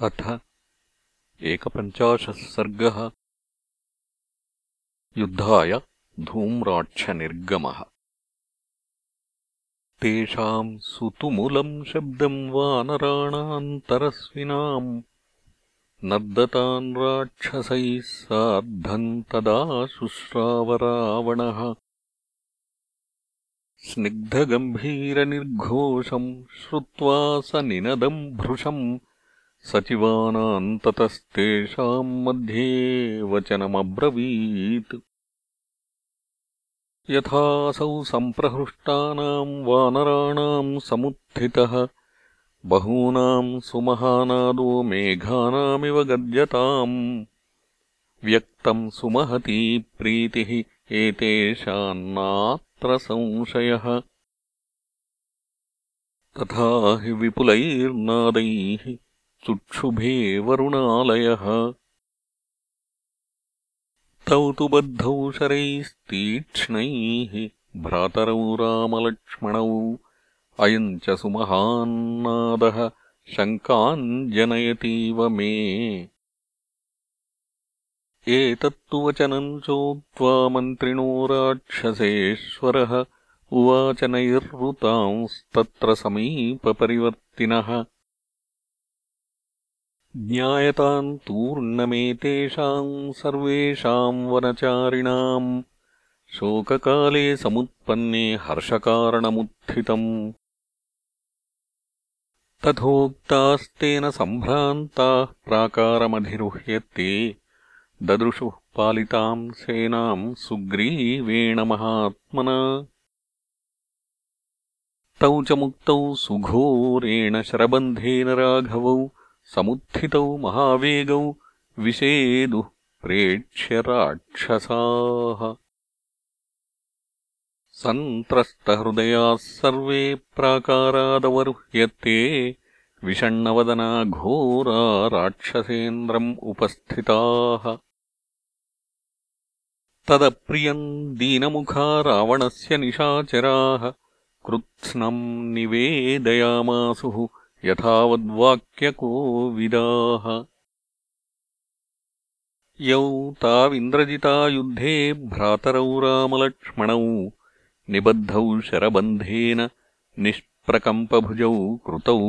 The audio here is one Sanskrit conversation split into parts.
अथ एकपञ्चाशः सर्गः। युद्धाय धूम्राक्षनिर्गमः। तेषाम् सुतुमुलम् शब्दम् वानराणान्तरस्विनाम् नर्दतान् राक्षसैः सार्धम् तदा शुश्रावरावणः। स्निग्धगम्भीरनिर्घोषम् श्रुत्वा स निनदम् भृशम् सचिवानाम् ततस्तेषाम् मध्ये वचनमब्रवीत्। यथासौ सम्प्रहृष्टानाम् वानराणाम् समुत्थितः बहूनाम् सुमहानादो मेघानामिव गर्जताम् व्यक्तम् सुमहती प्रीतिः एतेषान्नात्र संशयः। तथा हि विपुलैर्नादैः चुक्षुभे वरुणालयः तौ तु बद्धौ शरैस्तीक्ष्णैः भ्रातरौ रामलक्ष्मणौ अयम् च सुमहान्नादः शङ्काम् जनयतीव मे। एतत्तु वचनम् चोक्त्वा मन्त्रिणो राक्षसेश्वरः उवाच नैर्वृतांस्तत्र समीपपरिवर्तिनः ज्ञायताम् तूर्णमेतेषाम् सर्वेषाम् वनचारिणाम् शोककाले समुत्पन्ने हर्षकारणमुत्थितम्। तथोक्तास्तेन सम्भ्रान्ताः प्राकारमधिरुह्य ते ददृशुः पालिताम् सेनाम् सुग्रीवेण महात्मना। तौ च मुक्तौ सुघोरेण शरबन्धेन राघवौ समुत्थितौ महावेगौ विषेदुः प्रेक्ष्य राक्षसाः। सन्त्रस्तहृदयाः सर्वे प्राकारादवरुह्यते। विषण्णवदना घोरा राक्षसेन्द्रम् उपस्थिताः। तदप्रियम् दीनमुखा रावणस्य निशाचराः। कृत्स्नम् निवेदयामासुः यथावद्वाक्यकोविदाः। यौ ताविन्द्रजिता युद्धे भ्रातरौ रामलक्ष्मणौ निबद्धौ शरबन्धेन निष्प्रकम्पभुजौ कृतौ।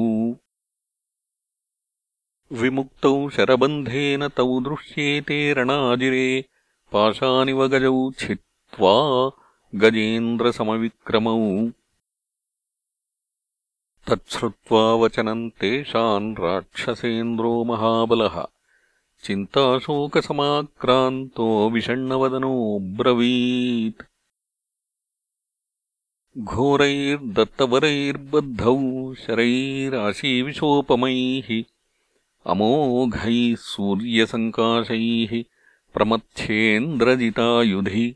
विमुक्तौ शरबन्धेन तौ दृश्येते रणाजिरे पाशानिव गजौ छित्त्वा गजेन्द्रसमविक्रमौ तच्छ्रुत्वा वचनम् तेषाम् राक्षसेन्द्रो महाबलः। चिन्ताशोकसमाक्रान्तो विषण्णवदनोऽब्रवीत् घोरैर्दत्तवरैर्बद्धौ शरैराशीविशोपमैः अमोघैः सूर्यसङ्काशैः प्रमथ्येन्द्रजितायुधि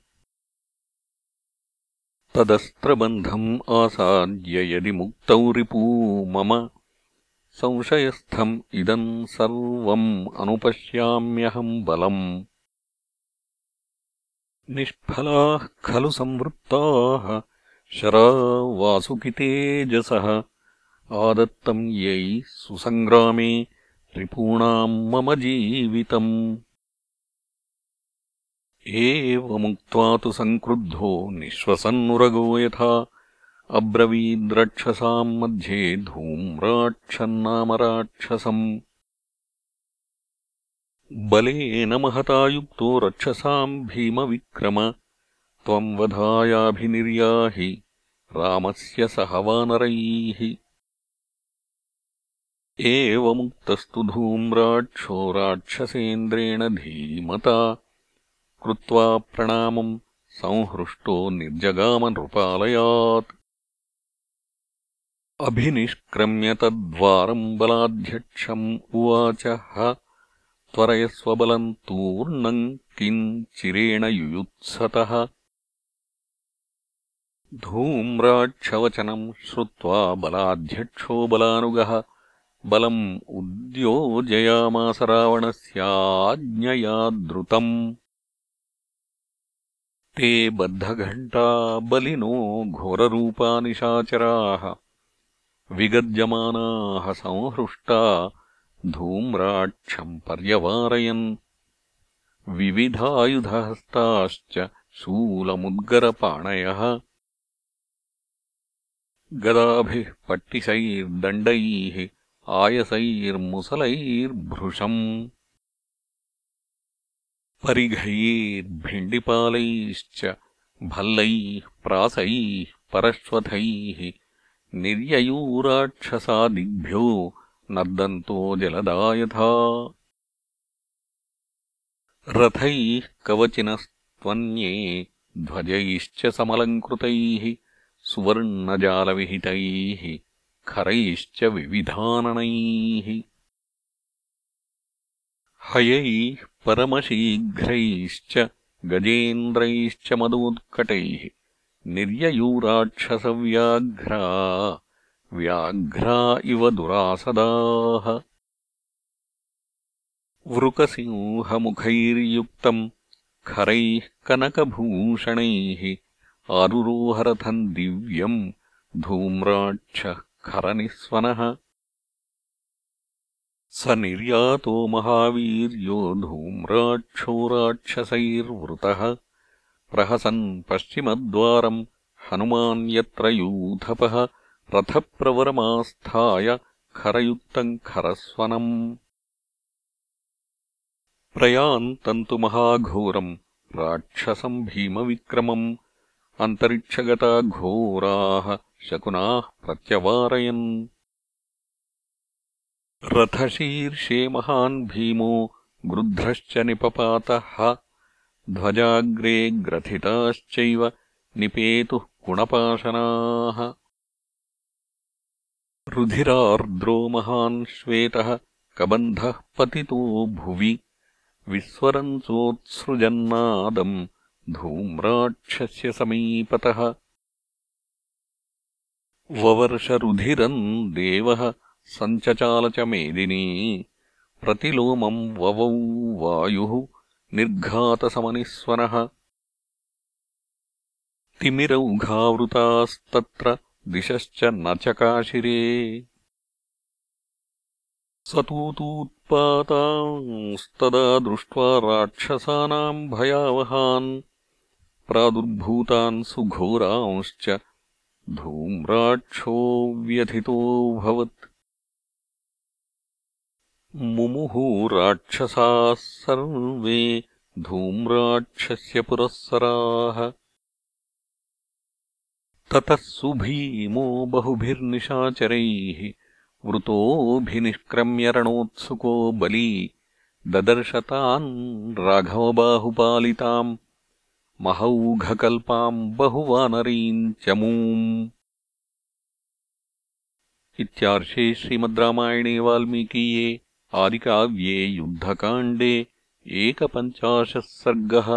तदस्त्रबन्धम् आसाद्य यदि मुक्तौ रिपू मम। संशयस्थम् इदम् सर्वम् अनुपश्याम्यहम् बलम्। निष्फलाः खलु संवृत्ताः शरा वासुकितेजसः आदत्तम् यैः सुसङ्ग्रामे रिपूणाम् मम जीवितम् एवमुक्त्वा तु सङ्क्रुद्धो निःश्वसन्नुरगो यथा। अब्रवीद्रक्षसाम् मध्ये धूम्राक्षन्नाम राक्षसम् बलेन महता युक्तो रक्षसाम् भीमविक्रम। त्वम् वधायाभिनिर्याहि रामस्य सह वानरैः एवमुक्तस्तु धूम्राक्षो राक्षसेन्द्रेण धीमता कृत्वा प्रणामम् संहृष्टो निर्जगामनृपालयात्। अभिनिष्क्रम्य तद्वारम् बलाध्यक्षम् उवाच ह। त्वरयस्वबलम् तूर्णम् किम् चिरेण युयुत्सतः। धूम्राक्षवचनम् श्रुत्वा बलाध्यक्षो बलानुगः। बलम् उद्योजयामास रावणस्याज्ञया द्रुतम् ते बद्धघण्टा बलिनो घोररूपानिशाचराः विगर्जमानाः संहृष्टा धूम्राक्षम् पर्यवारयन्। विविधायुधहस्ताश्च शूलमुद्गरपाणयः गदाभिः पट्टिशैर्दण्डैः आयसैर्मुसलैर्भृशम् परिघैर्भिण्डिपालैश्च भल्लैः प्रासैः परश्वथैः निर्ययूराक्षसादिभ्यो नर्दन्तो जलदा यथा रथैः कवचिनस्त्वन्ये ध्वजैश्च समलङ्कृतैः सुवर्णजालविहितैः खरैश्च विविधाननैः हयैः परमशीघ्रैश्च गजेन्द्रैश्च मदोत्कटैः निर्ययूराक्षसव्याघ्रा व्याघ्रा इव दुरासदाः। वृकसिंहमुखैर्युक्तम् खरैः कनकभूषणैः आरुरोहरथम् दिव्यम् धूम्राक्षः खरनिःस्वनः स निर्यातो महावीर्यो धूम्राक्षो राक्षसैर्वृतः। प्रहसन् पश्चिमद्वारम् हनुमान् यत्र यूथपः रथप्रवरमास्थाय खरयुक्तम् खरस्वनम्। प्रयान्तम् तु महाघोरम् राक्षसम् भीमविक्रमम्। अन्तरिक्षगता घोराः शकुनाः प्रत्यवारयन् रथशीर्षे महान् भीमो गृध्रश्च निपपातः। ध्वजाग्रे ग्रथिताश्चैव निपेतुः गुणपाशनाः। रुधिरार्द्रो महान् श्वेतः कबन्धः पतितो भुवि। विस्वरन्सोत्सृजन्नादम् धूम्राक्षस्य समीपतः। ववर्षरुधिरम् देवः सञ्चचाल च मेदिनी प्रतिलोमम् ववौ वायुः निर्घातसमनिःस्वनः। तिमिरौघावृतास्तत्र दिशश्च न चकाशिरे। सतूतूत्पातांस्तदा दृष्ट्वा राक्षसानाम् भयावहान् प्रादुर्भूतान् सुघोरांश्च धूम्राक्षो व्यथितोऽभवत् मुमुहुराक्षसाः सर्वे धूम्राक्षस्य पुरःसराः। ततः सुभीमो बहुभिर्निशाचरैः वृतोऽभिनिष्क्रम्यरणोत्सुको बली ददर्शतान् राघवबाहुपालिताम् महौघकल्पाम् बहुवानरीम् चमूम्। इत्यार्षे श्रीमद्रामायणे वाल्मीकीये आदिकाव्ये युद्धकाण्डे एकपञ्चाशः सर्गः